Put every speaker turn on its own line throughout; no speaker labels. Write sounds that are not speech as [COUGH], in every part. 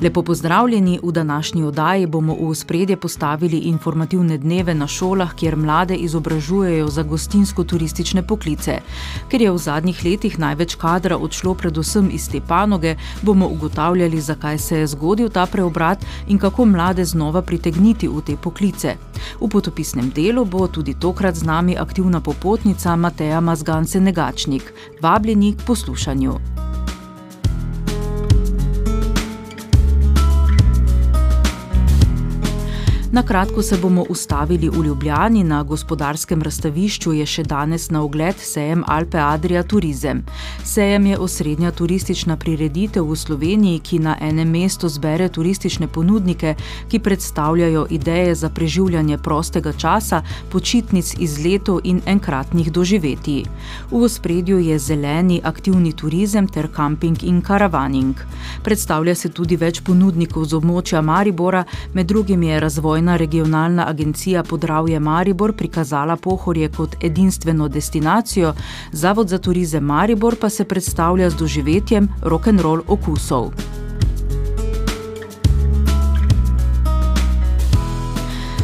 Lepo pozdravljeni v današnji oddaji bomo v spredje postavili informativne dneve na šolah, kjer mlade izobražujejo za gostinsko-turistične poklice. Ker je v zadnjih letih največ kadra odšlo predvsem iz te panoge, bomo ugotavljali, zakaj se je zgodil ta preobrat in kako mlade znova pritegniti v te poklice. V potopisnem delu bo tudi tokrat z nami aktivna popotnica Mateja Mazgance Negačnik. Vabljeni k poslušanju. Na kratko se bomo ustavili v Ljubljani na gospodarskem razstavišču, je še danes na ogled sejem Alpe Adria Turizem. Sejem je osrednja turistična prireditev v Sloveniji, ki na enem mestu zbere turistične ponudnike, ki predstavljajo ideje za preživljanje prostega časa, počitnic iz letov in enkratnih doživetij. V ospredju je zeleni aktivni turizem ter kamping in karavaning. Predstavlja se tudi več ponudnikov z območja Maribora, med drugim je razvoj Razvojna regionalna agencija Podravje Maribor prikazala Pohorje kot edinstveno destinacijo, Zavod za turizem Maribor pa se predstavlja z doživetjem rock'n'roll okusov.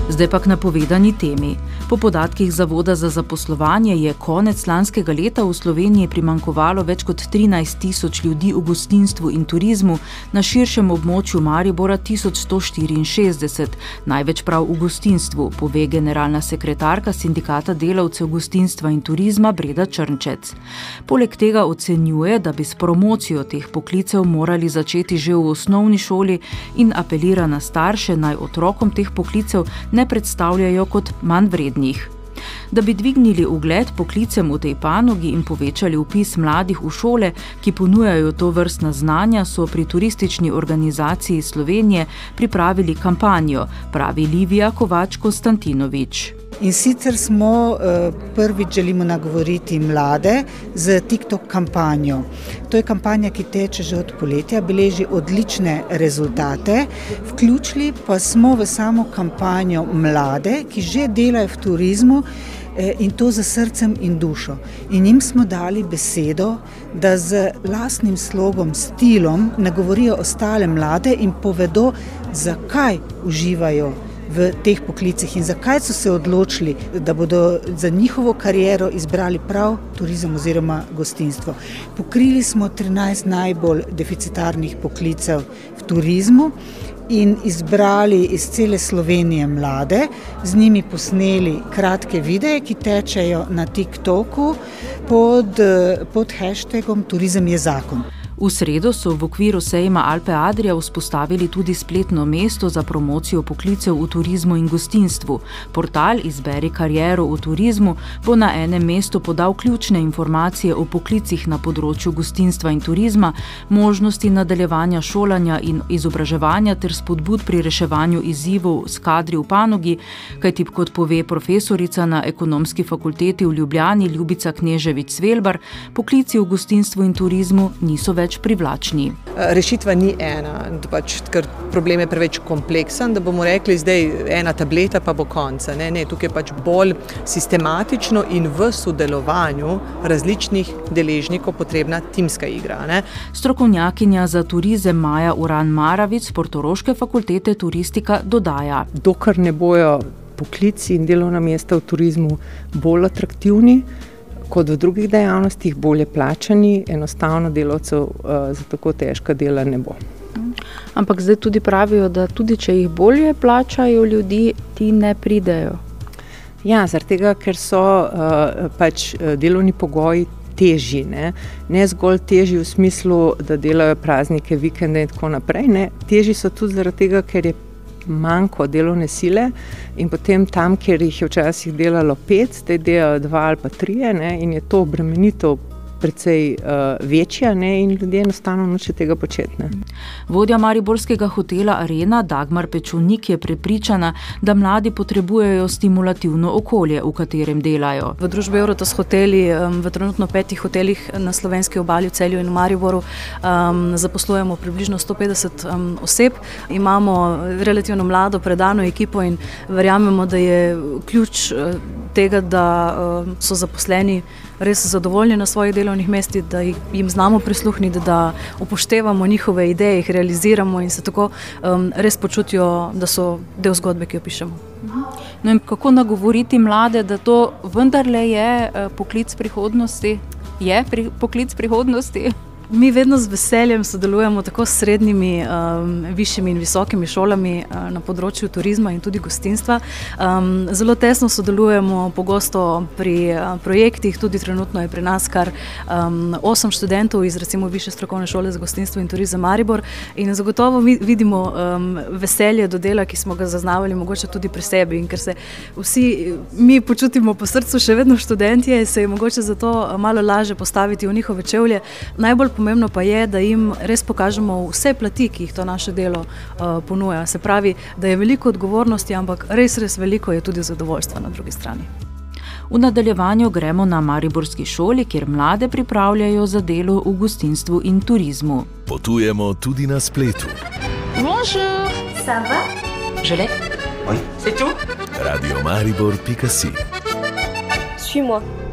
Zdaj pa k napovedani temi. Po podatkih Zavoda za zaposlovanje je konec lanskega leta v Sloveniji primankovalo več kot 13 tisoč ljudi v gostinstvu in turizmu, na širšem območju Maribora 1164, največ prav v gostinstvu, pove generalna sekretarka sindikata delavcev gostinstva in turizma Breda Črnčec. Poleg tega ocenjuje, da bi s promocijo teh poklicev morali začeti že v osnovni šoli in apelira na starše naj otrokom teh poklicev ne predstavljajo kot manj vredni vrednih. Da bi dvignili ugled poklicem v tej panogi in povečali upis mladih v šole, ki ponujajo to vrstna znanja, so pri turistični organizaciji Slovenije pripravili kampanjo, pravi Livija Kovač Konstantinovič.
In sicer smo eh, prvič želimo nagovoriti mlade z TikTok kampanjo. To je kampanja, ki teče že od poletja, beleži odlične rezultate. Vključili pa smo v samo kampanjo mlade, ki že delajo v turizmu eh, in to za srcem in dušo. In jim smo dali besedo, da z lastnim slogom, stilom nagovorijo ostale mlade in povedo, zakaj uživajo v teh poklicih in zakaj so se odločili, da bodo za njihovo kariero izbrali prav turizem oziroma gostinstvo. Pokrili smo 13 najbolj deficitarnih poklicev v turizmu. In izbrali iz cele Slovenije mlade, z njimi posneli kratke videe, ki tečejo na TikToku pod, pod hashtagom Turizem je zakon.
V sredo so v okviru sejma Alpe Adria vzpostavili tudi spletno mesto za promocijo poklicev v turizmu in gostinstvu. Portal Izberi kariero v turizmu bo na enem mestu podal ključne informacije o poklicih na področju gostinstva in turizma, možnosti nadaljevanja šolanja in izobraževanja ter spodbud pri reševanju izzivov s kadri v panogi, kajti kot pove profesorica na ekonomski fakulteti v Ljubljani Ljubica Kneževič Svelbar, poklici v gostinstvu in turizmu niso več več privlačni.
Rešitva ni ena, pač, ker problem je preveč kompleksen, da bomo rekli, da je ena tableta, pa bo konec. Ne, ne, tukaj je pač bolj sistematično in v sodelovanju različnih deležnikov potrebna timska igra. Ne.
Strokovnjakinja za turizem Maja Uran Maravic, Portoroške fakultete turistika, dodaja:
Dokler ne bojo poklici in delovna mesta v turizmu bolj atraktivni, kot v drugih dejavnostih, bolje plačani, enostavno delavcev uh, za tako težka dela ne bo.
Ampak zdaj tudi pravijo, da tudi če jih bolje plačajo ljudi, ti ne pridejo.
Ja, zaradi tega, ker so uh, pač uh, delovni pogoji težji. Ne, ne zgolj težji v smislu, da delajo praznike, vikende in tako naprej. Ne. Težji so tudi zaradi tega, ker je manjko delovne sile in potem tam, kjer jih je včasih delalo pet, zdaj delajo dva ali pa tri, in je to obremenitev precej uh, večja ne, in ljudje enostavno noče tega početi. Ne.
Vodja Mariborskega hotela Arena Dagmar Pečunik je prepričana, da mladi potrebujejo stimulativno okolje, v katerem delajo.
V družbi Eurotos hoteli, v trenutno petih hotelih na slovenski obali, v Celju in v Mariboru, um, zaposlujemo približno 150 um, oseb. Imamo relativno mlado, predano ekipo in verjamemo, da je ključ uh, tega, da um, so zaposleni res zadovoljni na svojih delovnih mestih, da jim znamo prisluhniti, da upoštevamo njihove ideje, jih realiziramo in se tako um, res počutijo, da so del zgodbe, ki jo pišemo.
No kako nagovoriti mlade, da to vendarle je uh, poklic prihodnosti? Je pri, poklic prihodnosti?
Mi vedno z veseljem sodelujemo tako s srednjimi, um, višjimi in visokimi šolami uh, na področju turizma in tudi gostinstva. Um, zelo tesno sodelujemo pogosto pri uh, projektih, tudi trenutno je pri nas kar um, osem študentov iz recimo Više strokovne šole za gostinstvo in turizem Maribor in zagotovo vidimo um, veselje do dela, ki smo ga zaznavali mogoče tudi pri sebi in ker se vsi mi počutimo po srcu še vedno študentje, se je mogoče zato malo laže postaviti v njihove čevlje. Najbolj pomembno pa je, da jim res pokažemo vse plati, ki jih to naše delo uh, ponuja. Se pravi, da je veliko odgovornosti, ampak res, res veliko je tudi zadovoljstva na drugi strani.
V nadaljevanju gremo na Mariborski šoli, kjer mlade pripravljajo za delo v gostinstvu in turizmu.
Potujemo tudi na spletu.
Bonjour, ça va? Je l'ai. Oui, c'est tout?
Radio Maribor.si
Suis-moi.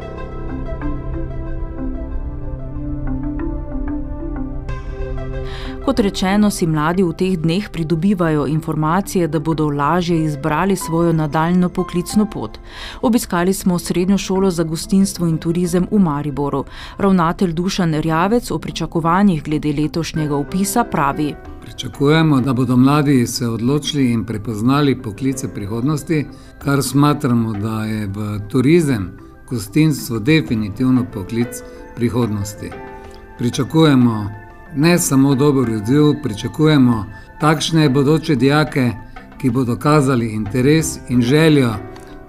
Kot rečeno, si mladi v teh dneh pridobivajo informacije, da bodo lažje izbrali svojo nadaljno poklicno pot. Obiskali smo srednjo šolo za gostinstvo in turizem v Mariboru. Ravnatelj Dušan Rjavec o pričakovanjih glede letošnjega upisa pravi.
Pričakujemo, da bodo mladi se odločili in prepoznali poklice prihodnosti, kar smatramo, da je v turizem, gostinstvo definitivno poklic prihodnosti. Pričakujemo ne samo dober odziv, pričakujemo takšne bodoče dijake, ki bodo kazali interes in željo,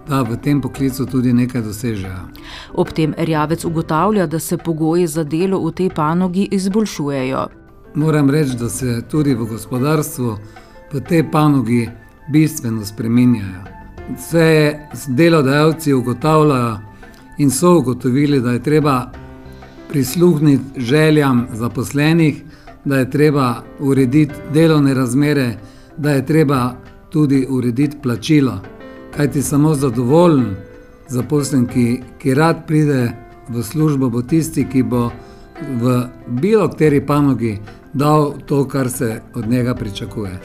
da v tem poklicu tudi nekaj dosežejo.
Ob tem Rjavec ugotavlja, da se pogoji za delo v tej panogi izboljšujejo.
Moram reči, da se tudi v gospodarstvu v tej panogi bistveno spreminjajo. Vse delodajalci ugotavljajo in so ugotovili, da je treba prisluhniti željam zaposlenih, da je treba urediti delovne razmere, da je treba tudi urediti plačilo. Kaj ti samo zadovoljen zaposlen, ki, ki rad pride v službo, bo tisti, ki bo v bilo kateri panogi dal to, kar se od njega pričakuje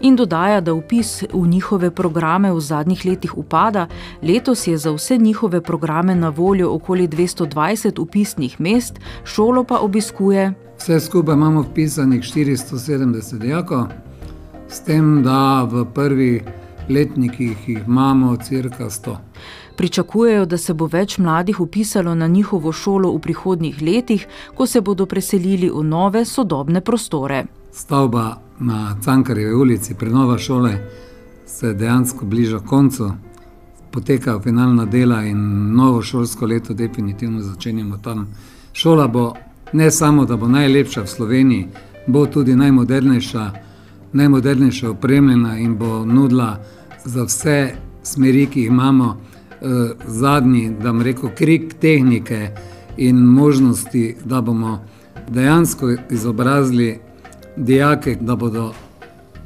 in dodaja, da upis v njihove programe v zadnjih letih upada, letos je za vse njihove programe na voljo okoli 220 upisnih mest, šolo pa obiskuje.
Vse skupaj imamo vpisanih 470 dijakov, s tem, da v prvih letnikih jih imamo crka 100.
Pričakujejo, da se bo več mladih upisalo na njihovo šolo v prihodnjih letih, ko se bodo preselili v nove sodobne prostore.
Stavba na Cankarjevi ulici, prenova šole, se dejansko bliža koncu, potekajo finalna dela in novo šolsko leto, definitivno začenjamo tam. Šola bo ne samo, da bo najlepša v Sloveniji, bo tudi najmodernejša, najmodernejša opremljena in bo nudila za vse smeri, ki jih imamo, zadnji, da vam reko, krik tehnike in možnosti, da bomo dejansko izobrazili dijake, da bodo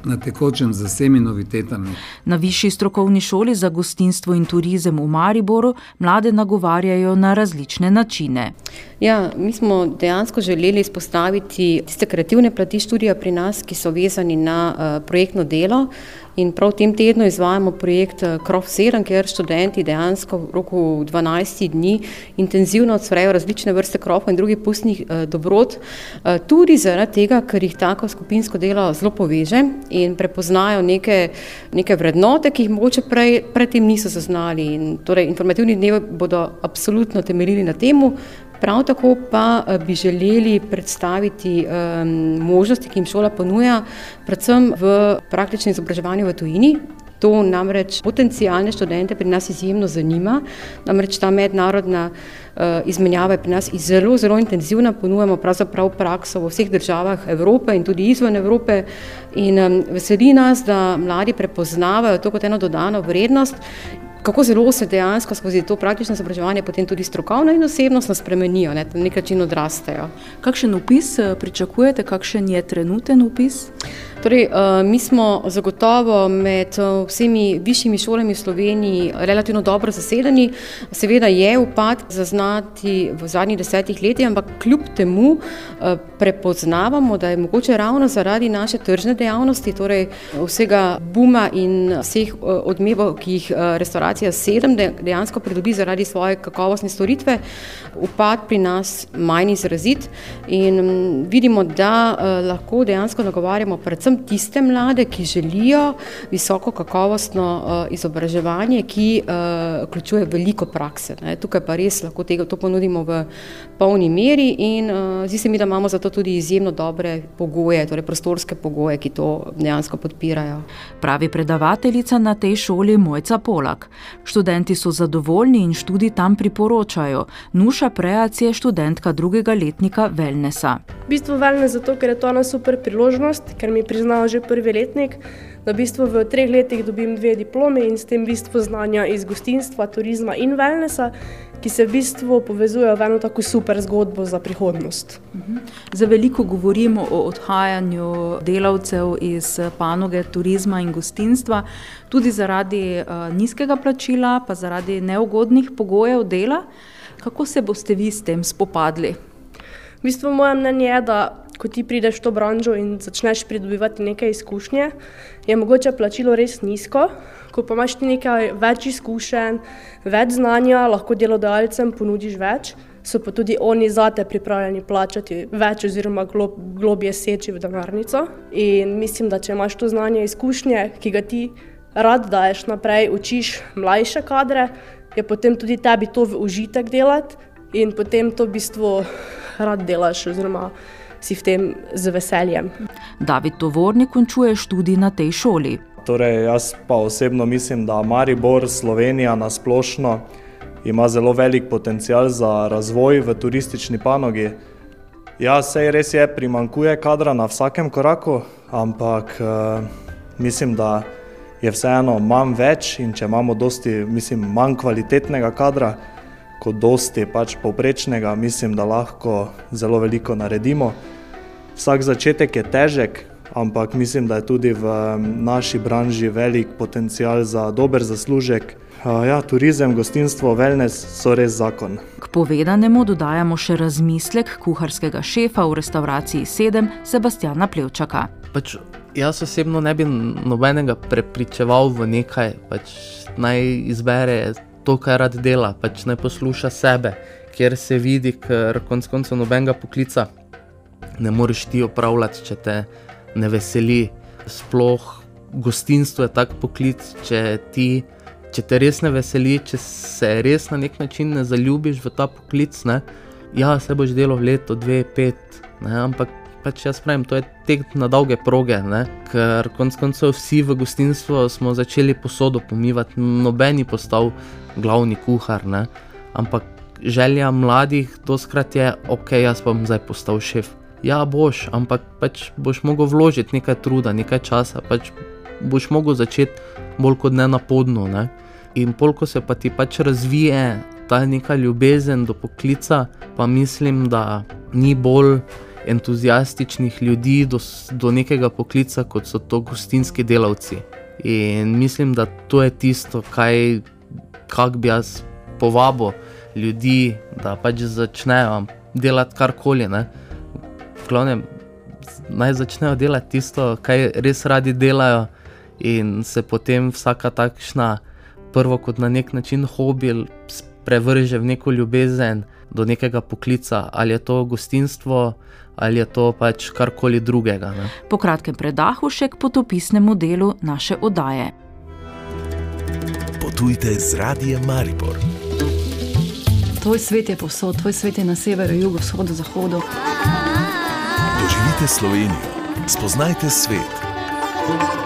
na tekočem z vsemi novitetami.
Na Višji strokovni šoli za gostinstvo in turizem v Mariboru mlade nagovarjajo na različne načine.
Ja, mi smo dejansko želeli izpostaviti tiste kreativne plati študija pri nas, ki so vezani na uh, projektno delo. In prav v tem tednu izvajamo projekt Krov 7, kjer študenti dejansko v roku 12 dni intenzivno odsvajajo različne vrste krofov in drugih pustnih eh, dobrot, eh, tudi zaradi tega, ker jih tako skupinsko delo zelo poveže in prepoznajo neke, neke vrednote, ki jih mogoče prej, predtem niso zaznali. In torej, informativni dnevi bodo absolutno temeljili na temu, Prav tako pa bi želeli predstaviti um, možnosti, ki jim šola ponuja, predvsem v praktičnem izobraževanju v tujini. To namreč potencijalne študente pri nas izjemno zanima, namreč ta mednarodna uh, izmenjava je pri nas zelo, zelo intenzivna, ponujamo pravzaprav prakso v vseh državah Evrope in tudi izven Evrope. In um, veseli nas, da mladi prepoznavajo to kot eno dodano vrednost kako zelo se dejansko skozi to praktično izobraževanje potem tudi strokovno in osebnostno spremenijo, ne, na nek način odrastejo.
Kakšen upis pričakujete, kakšen je trenuten upis?
Torej, mi smo zagotovo med vsemi višjimi šolami v Sloveniji relativno dobro zasedeni. Seveda je upad zaznati v zadnjih desetih letih, ampak kljub temu prepoznavamo, da je mogoče ravno zaradi naše tržne dejavnosti, torej vsega buma in vseh odmevov, ki jih restauracija sedem dejansko pridobi zaradi svoje kakovostne storitve, upad pri nas manj izrazit in vidimo, da lahko dejansko nagovarjamo predvsem tiste mlade, ki želijo visoko kakovostno uh, izobraževanje, ki uh, vključuje veliko prakse. Ne. Tukaj pa res lahko tega to ponudimo v polni meri in uh, zdi se mi, da imamo za to tudi izjemno dobre pogoje, torej prostorske pogoje, ki to dejansko podpirajo.
Pravi predavateljica na tej šoli Mojca Polak. Študenti so zadovoljni in študij tam priporočajo. Nuša Prejac je študentka drugega letnika Wellnessa.
V bistvu wellness zato, ker je to ena super priložnost, ker mi priznajo že prvi letnik, da v bistvu v treh letih dobim dve diplomi in s tem v bistvu znanja iz gostinstva, turizma in wellnessa, ki se v bistvu povezujejo v eno tako super zgodbo za prihodnost.
Za veliko govorimo o odhajanju delavcev iz panoge turizma in gostinstva, tudi zaradi uh, nizkega plačila, pa zaradi neugodnih pogojev dela. Kako se boste vi s tem spopadli?
V bistvu moje mnenje je, da ko ti prideš v to branžo in začneš pridobivati nekaj izkušnje, je mogoče plačilo res nizko. Ko pa imaš ti nekaj več izkušenj, več znanja, lahko delodajalcem ponudiš več, so pa tudi oni zate pripravljeni plačati več oziroma glob, globje seči v denarnico. In mislim, da če imaš to znanje, izkušnje, ki ga ti rad daješ naprej, učiš mlajše kadre, je potem tudi tebi to v užitek delati in potem to v bistvu rad delaš oziroma si v tem z veseljem.
David Tovornik končuje študij na tej šoli.
Torej, jaz pa osebno mislim, da Maribor, Slovenija na splošno ima zelo velik potencial za razvoj v turistični panogi. Ja, sej res je, primankuje kadra na vsakem koraku, ampak uh, mislim, da je vseeno manj več in če imamo dosti, mislim, manj kvalitetnega kadra, kot dosti pač povprečnega, mislim, da lahko zelo veliko naredimo. Vsak začetek je težek, ampak mislim, da je tudi v naši branži velik potencial za dober zaslužek. Ja, turizem, gostinstvo, wellness so res zakon.
K povedanemu dodajamo še razmislek kuharskega šefa v restavraciji 7, Sebastiana Plevčaka.
Pač jaz osebno ne bi nobenega prepričeval v nekaj, pač naj izbere to, kar rad dela, pač naj posluša sebe, kjer se vidi, ker konec koncev nobenega poklica ne moreš ti opravljati, če te ne veseli. Sploh gostinstvo je tak poklic, če, ti, če te res ne veseli, če se res na nek način ne zaljubiš v ta poklic. Ne? Ja, se boš delo v leto, dve, pet, ne? ampak pač jaz pravim, to je tek na dolge proge, ne? ker konec koncev vsi v gostinstvu smo začeli posodo pomivati, nobeni postal glavni kuhar, ne? ampak želja mladih doskrat je, ok, jaz bom zdaj postal šef. Ja, boš, ampak pač boš mogel vložiti nekaj truda, nekaj časa, pač boš mogel začeti bolj kot ne na podnu. Ne? In polko se pa ti pač razvije ta neka ljubezen do poklica, pa mislim, da ni bolj entuzijastičnih ljudi do, do nekega poklica, kot so to gostinski delavci. In mislim, da to je tisto, kaj, bi jaz povabil ljudi, da pač začnejo delati karkoli. Ne? V glavnem, naj začnejo delati tisto, kar res radi delajo, in se potem vsaka takšna, prvo kot na nek način hobi, prevrže v neko ljubezen do nekega poklica, ali je to gostinstvo, ali je to pač karkoli drugega. Ne.
Po kratkem predahu še k potopisnemu delu naše oddaje.
Potujte z radijem Maribor.
tvoj svet je povsod, tvoj svet je na severu, jugu, vzhodu, zahodu.
Doživite Slovenijo, spoznajte svet.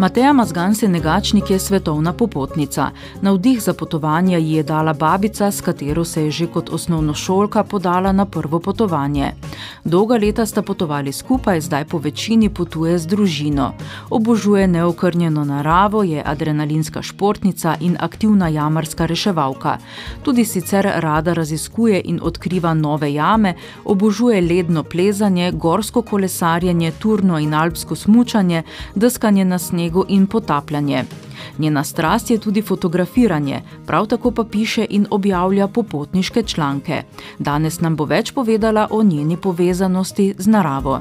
Mateja Mazganse Negačnik je svetovna popotnica. Navdih za potovanje ji je dala babica, s katero se je že kot osnovnošolka podala na prvo potovanje. Dolga leta sta potovali skupaj, zdaj po večini potuje z družino. Obožuje neokrnjeno naravo, je adrenalinska športnica in aktivna jamarska reševalka. Tudi sicer rada raziskuje in odkriva nove jame, obožuje ledno plezanje, gorsko kolesarjenje, turno in alpsko smučanje, deskanje na snegu in potapljanje. Njena strast je tudi fotografiranje, prav tako pa piše in objavlja popotniške članke. Danes nam bo več povedala o njeni povezanosti z naravo.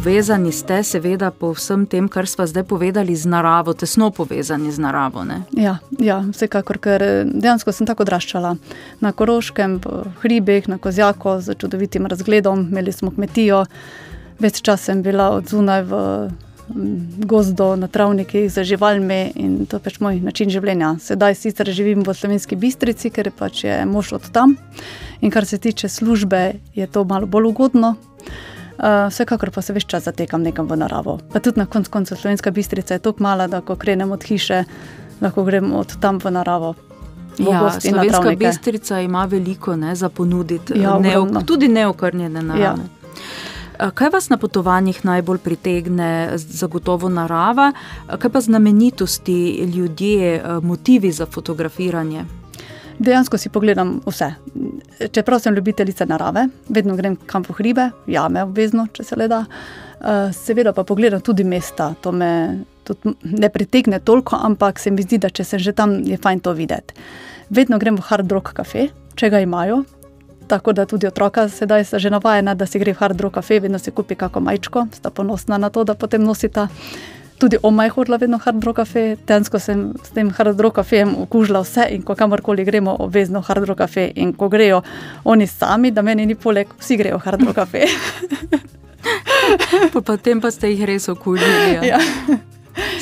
Povezani ste, seveda, po vsem tem, kar smo zdaj povedali, z naravo, tesno povezani z naravo.
Ja, ja, vsekakor, ker dejansko sem tako odraščala na Koroškem, v hribih, na Kozjaku, z čudovitim razgledom, imeli smo kmetijo, več časa sem bila od zunaj v gozdu, na travnikih za živalmi in to je pač moj način življenja. Sedaj sicer živim v Slovenski bistrici, ker pač je mož od tam in kar se tiče službe, je to malo bolj ugodno. Uh, vsekakor pa se več čas zatekam nekam v naravo. Pa tudi na koncu konca Slovenska bistrica je tako mala, da ko krenem od hiše, lahko grem od tam v naravo.
Ja, Slovenska bistrica ima veliko ne, za ponuditi,
Ja,
ne,
ogromno.
tudi neokrnjene narave.
Ja.
A Kaj vas na potovanjih najbolj pritegne, zagotovo narava, A kaj pa znamenitosti, ljudje, eh, motivi za fotografiranje?
Dejansko si pogledam vse. Čeprav sem ljubiteljica narave, vedno grem kam po hribe, jame obvezno, če se le da. Eh, Seveda pa pogledam tudi mesta, to me tudi ne pritegne toliko, ampak se mi zdi, da če sem že tam, je fajn to videti. Vedno grem v Hard Rock Cafe, če ga imajo. Tako da tudi otroka sedaj sta že navajena, da si gre v Hard Rock Cafe, vedno si kupi kako majčko, sta ponosna na to, da potem nosita. Tudi oma je hodila vedno Hard Rock Cafe, tensko sem s tem Hard Rock Cafejem okužila vse in ko kamorkoli gremo, obvezno Hard Rock Cafe in ko grejo oni sami, da meni ni poleg, vsi grejo Hard Rock Cafe. [LAUGHS]
Pa Potem pa ste jih res okužili. Ja.
Ja.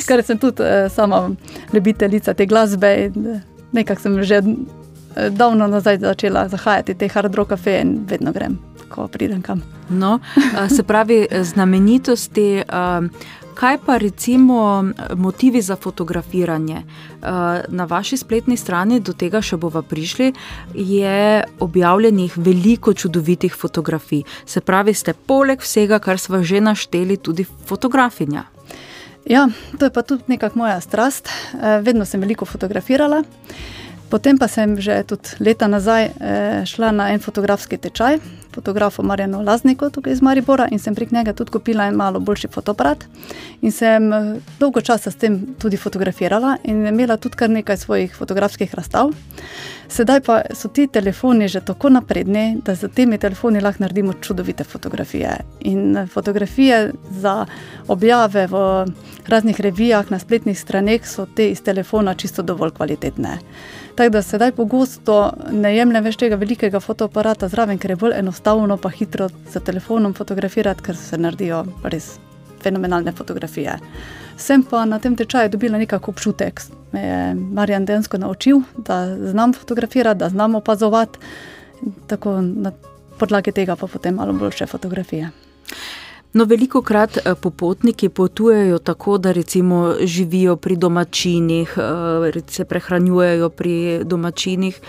Ker sem tudi eh, sama ljubiteljica te glasbe in eh, nekako sem že eh, davno nazaj začela zahajati te hard rock cafe in vedno grem, ko pridem kam.
No, se pravi, znamenitosti. Kaj pa recimo motivi za fotografiranje? A, Na vaši spletni strani, do tega še bova prišli, je objavljenih veliko čudovitih fotografij. Se pravi, ste poleg vsega, kar smo že našteli, tudi fotografinja.
Ja, to je pa tudi nekako moja strast. Eh, Vedno sem veliko fotografirala. Potem pa sem že tudi leta nazaj eh, šla na en fotografski tečaj, fotografu Marjanu Lazniku tukaj iz Maribora in sem prek njega tudi kupila en malo boljši fotoaparat. In sem eh, dolgo časa s tem tudi fotografirala in imela tudi kar nekaj svojih fotografskih razstav. Sedaj pa so ti telefoni že tako napredni, da z temi telefoni lahko naredimo čudovite fotografije. In eh, fotografije za objave v raznih revijah, na spletnih straneh so te iz telefona čisto dovolj kvalitetne. Tako da sedaj pogosto ne jemljem več tega velikega fotoaparata zraven, ker je bolj enostavno pa hitro z telefonom fotografirati, ker se naredijo res fenomenalne fotografije. Sem pa na tem tečaju dobila nekako občutek, me je Marjan dejansko naučil, da znam fotografirati, da znam opazovati, tako na podlagi tega pa potem malo boljše fotografije.
No, veliko krat popotniki potujejo tako, da recimo živijo pri domačinih, eh, se prehranjujejo pri domačinih.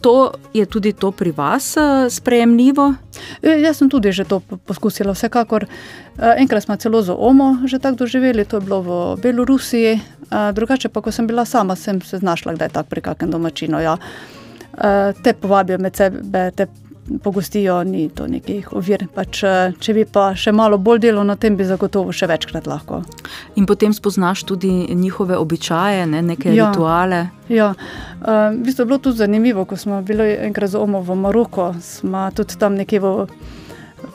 To je tudi to pri vas eh, sprejemljivo?
E, Jaz sem tudi že to po- poskusila, vsekakor. Enkrat smo celo za Omo že tako doživeli, to je bilo v Belorusiji, drugače pa, ko sem bila sama, sem se znašla kdaj tako pri kakem domačinu. Ja. Te povabijo med sebe, te pogostijo, ni to nekih ovir. Pač, e, če bi pa še malo bolj delal na tem, bi zagotovo še večkrat lahko.
In potem spoznaš tudi njihove običaje, ne, neke
Ja.
rituale.
Ja, uh, v bistvu je bilo tudi zanimivo, ko smo bili enkrat z Omo v Maroku, smo tudi tam nekje v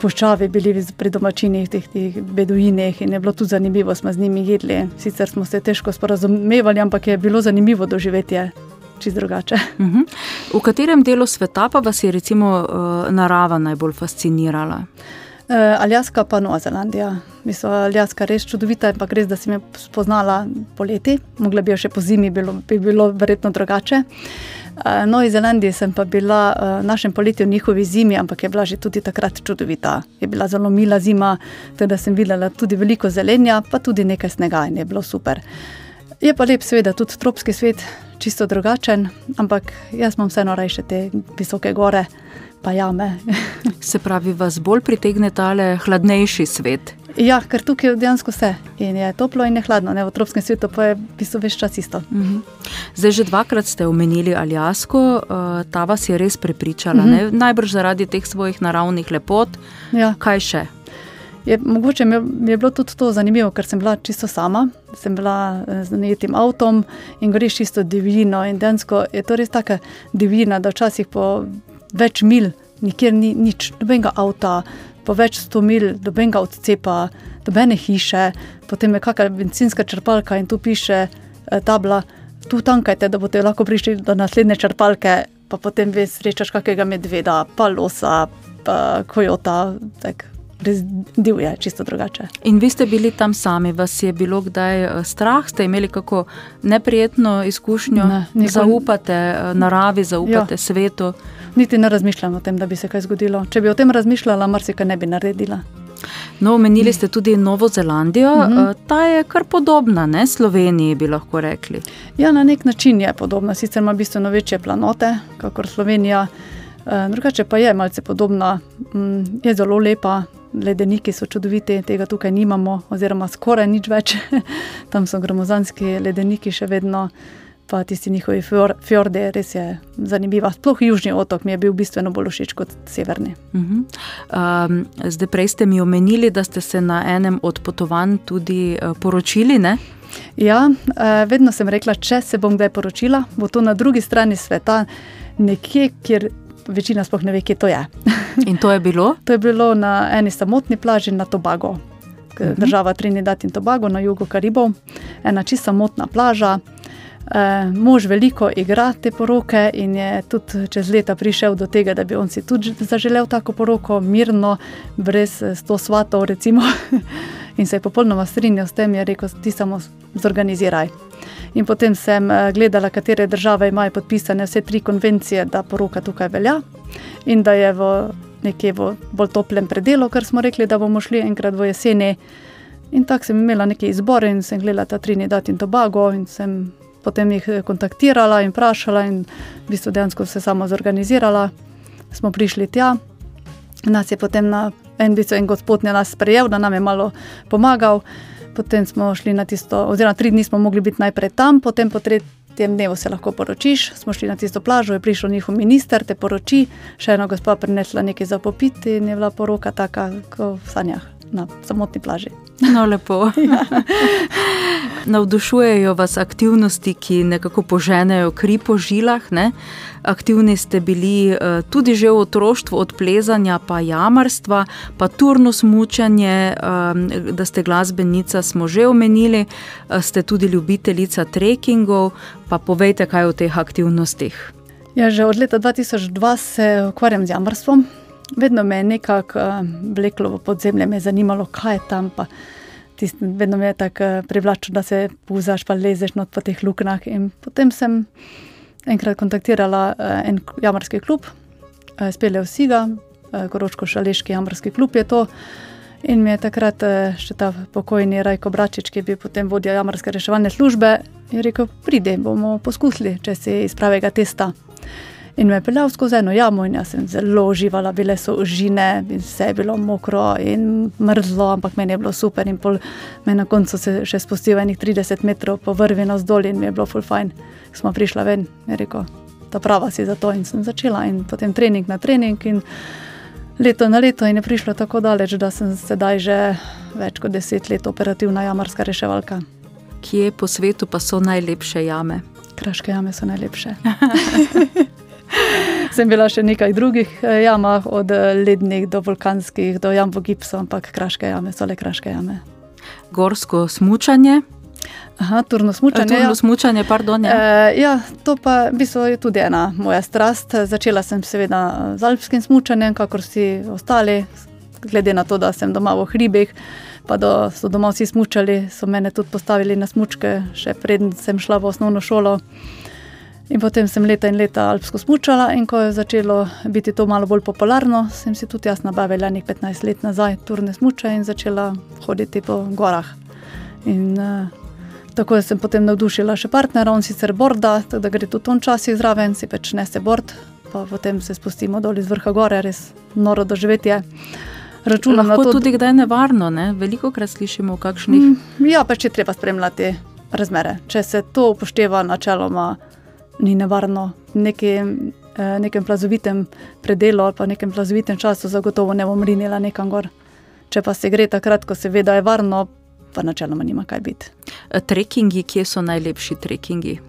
puščavi bili pri domačinih, teh, teh beduinih in je bilo tudi zanimivo, smo z njimi jedli. Sicer smo se težko sporazumevali, ampak je bilo zanimivo doživetje. Čisto drugače.
Uh -huh. V katerem delu sveta pa vas je recimo narava najbolj fascinirala?
Uh, Aljaska pa Nova Zelandija. Mislim, Aljaska je res čudovita, ampak res, da sem jo spoznala poleti, mogla bi jo še po zimi, bilo, bi bilo verjetno drugače. Uh, Novi Zelandiji sem pa bila uh, v našem poletju v njihovi zimi, ampak je bila že tudi takrat čudovita. Je bila zelo mila zima, tako da sem videla tudi veliko zelenja, pa tudi nekaj snega in je bilo super. Je pa lep, seveda, tudi tropski svet, čisto drugačen, ampak jaz imam vseeno rajše te visoke gore, pa jame. [LAUGHS]
Se pravi, vas bolj pritegne tale hladnejši svet?
Ja, ker tukaj dejansko vse. In je toplo in je hladno, ne? v tropskem svetu pa je v bistvu več čas isto. Uh
-huh. Zdaj, že dvakrat ste omenili Aljasko, uh, ta vas je res prepričala, uh -huh. najbrž zaradi teh svojih naravnih lepot.
Ja.
Kaj še?
Je, mogoče mi je, je bilo tudi to zanimivo, ker sem bila čisto sama, sem bila z najetim avtom in greš čisto divjino. In dejansko je to res taka divjina, da včasih po več mil, nikjer ni nič, nobenega avta, po več sto mil, nobenega odcepa, nobene hiše, potem je kakšna benzinska črpalka in tu piše eh, tabla, tu tankajte, da boste lahko prišli do naslednje črpalke, pa potem veš, srečaš kakega medveda, pa losa, pa kojota. Tak. Res divje, čisto drugače.
In vi ste bili tam sami, vas je bilo kdaj strah, ste imeli kako neprijetno izkušnjo,
Ne, nikoli-
zaupate eh, naravi, zaupate
Ja.
svetu.
Niti ne razmišljam o tem, da bi se kaj zgodilo. Če bi o tem razmišljala, marsikaj ne bi naredila.
No, omenili ste tudi Novo Zelandijo,
Mhm.
eh, ta je kar podobna ne? Sloveniji, bi lahko rekli.
Ja, na nek način je podobna, sicer ima bistveno večje planote, kot Slovenija, eh, drugače pa je malce podobna, mm, je zelo lepa. Ledeniki so čudoviti, tega tukaj nimamo, oziroma skoraj nič več. [LAUGHS] Tam so gromozanski ledeniki še vedno, pa tisti njihovi fjor, fjorde, res je zanimiva. Sploh južni otok mi je bil bistveno bolj všeč kot severni.
Uh -huh. um, zdaj, prej ste mi omenili, da ste se na enem od potovanj tudi uh, poročili. Ne?
Ja, eh, vedno sem rekla, če se bom kdaj poročila, bo to na drugi strani sveta, nekje, kjer večina sploh ne ve, kje to je. [LAUGHS]
In to je bilo?
to je bilo na eni samotni plaži na Tobago,
Mhm.
država Trinidad in Tobago na jugu Karibov, ena čisto samotna plaža. E, mož veliko igra te poroke in je tudi čez leta prišel do tega, da bi on si tudi zaželel tako poroko, mirno, brez eh, sto svatov, recimo. [LAUGHS] in se je popolnoma strinjal s tem, je rekel, ti samo zorganiziraj. In potem sem eh, gledala, katere države imajo podpisane vse tri konvencije, da poroka tukaj velja in da je v nekje v bolj toplem predelu, ker smo rekli, da bomo šli enkrat v jeseni. In tako sem imela neki izbor in sem gledala ta Trinidad in Tobago in sem potem jih eh, kontaktirala in vprašala in v bistvu dejansko se sama zorganizirala. Smo prišli tja, nas je potem na en bistvu en gospod je nas sprejel, da nam je malo pomagal. Potem smo šli na tisto, oziroma tri dni smo mogli biti najprej tam, potem po tretjem dnevu se lahko poročiš. Smo šli na tisto plažo, je prišel njihov minister, te poroči, še ena gospa prinesla nekaj za popiti in je bila poroka taka, kot v sanjah, na samotni plaži.
No, lepo. [LAUGHS] Navdušujejo vas aktivnosti, ki nekako poženejo kri po žilah. Ne? Aktivni ste bili eh, tudi že v otroštvu, od plezanja pa jamarstva, pa turno smučanje, eh, da ste glasbenica, smo že omenili, eh, ste tudi ljubiteljica trekingov. Pa povejte, kaj o teh aktivnostih.
Ja, že od leta 2002 se ukvarjam z jamarstvom. Vedno me je nekako uh, vleklo v podzemlje, me je zanimalo, kaj je tam. pa Tist, vedno me je tako uh, privlačilo, da se puzaš, pa lezeš not po teh luknjah. In potem sem enkrat kontaktirala uh, en jamarski klub, uh, spele vsi ga, uh, Koroško-Šaleški jamarski klub je to. In mi je takrat še ta pokojni Rajko Bračič, ki je bil potem vodja jamarske reševalne službe, je rekel: Pridi, bomo poskusili, če si iz pravega testa. In me je peljal skozi eno jamo, in jaz sem zelo uživala, bile so užine, in vse je bilo mokro in mrzlo, ampak meni je bilo super. In pol me na koncu se še spustil enih 30 metrov po vrvi navzdol in mi je bilo full fajn. Smo prišla ven, je rekel, ta prava si za to in sem začela. In potem trening na trening in leto na leto in je prišlo tako daleč, da sem sedaj že več kot deset let operativna jamarska reševalka.
Kje po svetu pa so najlepše jame?
Kraške jame so najlepše. [LAUGHS] Sem bila še v nekaj drugih eh, jamah, od eh, lednih do vulkanskih, do jambo gipsov, ampak kraške jame so le kraške jame.
Gorsko smučanje.
Aha, turno smučanje.
Turno
ja.
smučanje, pardon. Ja.
E, ja, to pa v bistvu je tudi ena moja strast. Začela sem seveda z alpskim smučanjem, kakor vsi ostali, glede na to, da sem doma v hribih, pa da so doma vsi smučali, so mene tudi postavili na smučke, še preden sem šla v osnovno šolo. In potem sem leta in leta alpsko smučala, in ko je začelo biti to malo bolj popularno, sem si tudi jaz nabavila nekaj 15 let nazaj turne smuče in začela hoditi po gorah. In uh, tako sem potem navdušila še partnera, on sicer borda, tako da gre tudi on časi zraven, si pač nese bord, pa potem se spustimo dol iz vrha gore, res noro doživetje.
Računam Lahko na to, tudi kdaj je nevarno, ne? veliko krat slišimo o kakšnih.
Mm, ja, pač je treba spremljati razmere. Če se to upošteva načeloma, ni nevarno. Nekem, eh, nekem plazovitem predelu ali pa nekem plazovitem času, zagotovo ne bom rinila nekam gor. Če pa se gre takrat, ko se ve, da je varno, pa načeloma nima kaj biti.
Eh, trekingi, kje so najlepši trekingi?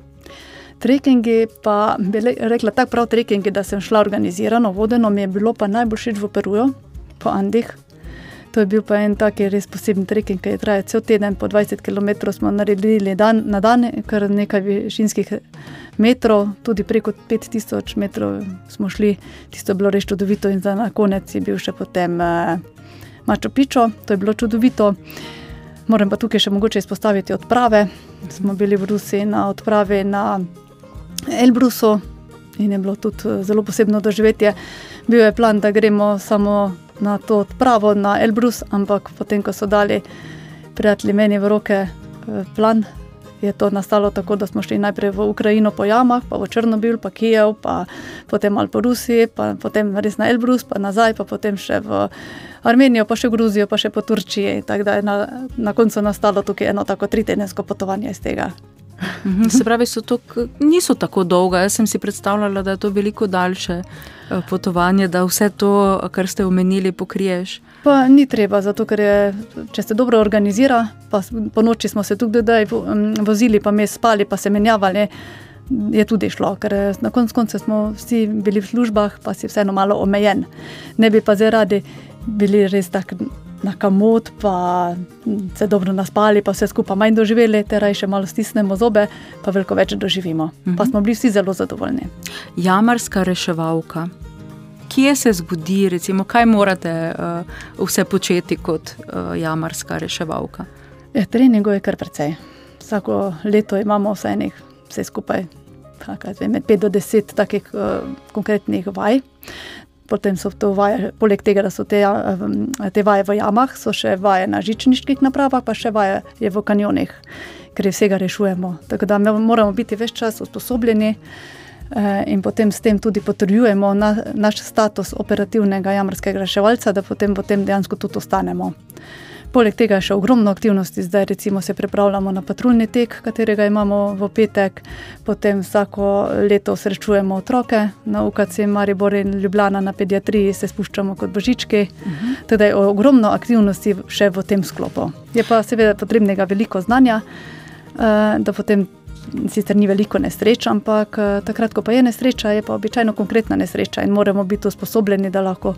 Trekingi, pa bi rekla tako prav trekingi, da sem šla organizirano, vodeno mi je bilo pa najbolj všeč v Peruju, po Andih. To je bil pa en tak res poseben trekking, ki je trajal cel teden, po 20 km smo naredili dan, na dan, kar nekaj višinskih metrov, tudi preko 5000 metrov smo šli, tisto je bilo res čudovito in za na konec je bil še potem eh, Mačo Pičo, to je bilo čudovito. Moram pa tukaj še mogoče izpostaviti odprave. Smo bili v Rusiji na odpravi na Elbrusu in je bilo tudi eh, zelo posebno doživetje. Bil je plan, da gremo samo na to odpravo na Elbrus, ampak potem, ko so dali prijatelji meni v roke eh, plan, je to nastalo tako, da smo šli najprej v Ukrajino po jamah, pa v Črnobil, pa Kijev, pa potem malo po Rusiji, pa potem res na Elbrus, pa nazaj, pa potem še v Armenijo, pa še v Gruzijo, pa še po Turčiji. Tako da je na, na koncu nastalo tukaj eno tako tritedensko potovanje iz tega.
Mhm, se pravi, to, niso tako dolga. Jaz sem si predstavljala, da je to veliko daljše eh, potovanje, da vse to, kar ste omenili, pokriješ.
Pa ni treba, zato ker je, če se dobro organizira, pa po noči smo se tudi vozili, pa mi spali, pa se menjavali. Je tudi šlo, ker na koncu konca smo vsi bili v službah, pa si vseeno malo omejen. Ne bi pa zaradi bili res tako na kamot, pa se dobro naspali, pa vse skupaj manj doživeli, ter raje malo stisnemo zobe, pa veliko več doživimo. Uh -huh. Pa mhm. smo bili vsi zelo zadovoljni.
Jamarska reševalka. Kje se zgodi, recimo, kaj morate uh, vse početi kot uh, jamarska reševalka?
Ja, treningo je kar precej. Vsako leto imamo vse, enih, vse skupaj, kaj, med 5 do 10 takih uh, konkretnih vaj. Potem so to vaje, poleg tega, da so te, te vaje v jamah, so še vaje na žičniških napravah, pa še vaje v kanjonih, ker vsega rešujemo. Tako da moramo biti več čas usposobljeni eh, in potem s tem tudi potrjujemo na, naš status operativnega jamrskega reševalca, da potem, potem dejansko tudi ostanemo. Poleg tega je še ogromno aktivnosti, zdaj recimo se pripravljamo na patruljni tek, katerega imamo v petek, potem vsako leto srečujemo otroke na UKC Maribor in Ljubljana na pediatriji, se spuščamo kot božički. Uh mhm. -huh. Teda je ogromno aktivnosti še v tem sklopu. Je pa seveda potrebnega veliko znanja, eh, da potem. Sicer ni veliko nesreč, ampak eh, takrat, ko pa je nesreča, je pa običajno konkretna nesreča in moramo biti usposobljeni, da lahko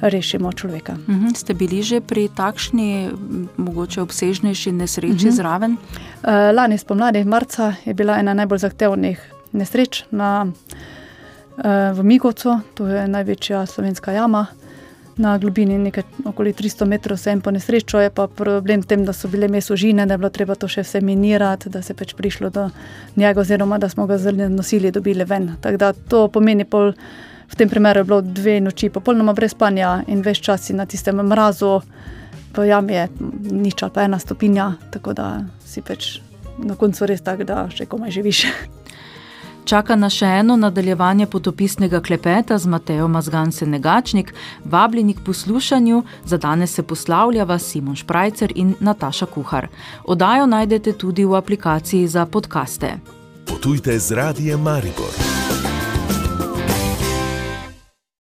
rešimo človeka.
Uh mhm. -huh. Ste bili že pri takšni, mogoče obsežnejši nesreči uh mhm. -huh. zraven?
Uh, lani spomladi, marca, je bila ena najbolj zahtevnih nesreč na, uh, v Migovcu, to je največja slovenska jama. Na globini nekaj okoli 300 metrov se jim po nesrečo, je pa problem v tem, da so bile mesožine, da je bilo treba to še vse minirati, da se je pač prišlo do njega, oziroma da smo ga zelo nosili, dobili ven. Tako da to pomeni pol. V tem primeru je bilo dve noči popolnoma brez spanja in več časa na tistem mrazu, v jami je nič ali pa ena stopinja, tako da si pač na koncu res tak, da še komaj živiš.
Čaka nas še eno nadaljevanje potopisnega klepeta z Matejo Mazganse Negačnik, vabljeni k poslušanju, za danes se poslavljava Simon Šprajcer in Nataša Kuhar. Odajo najdete tudi v aplikaciji za podkaste.
Potujte z radijem Maribor.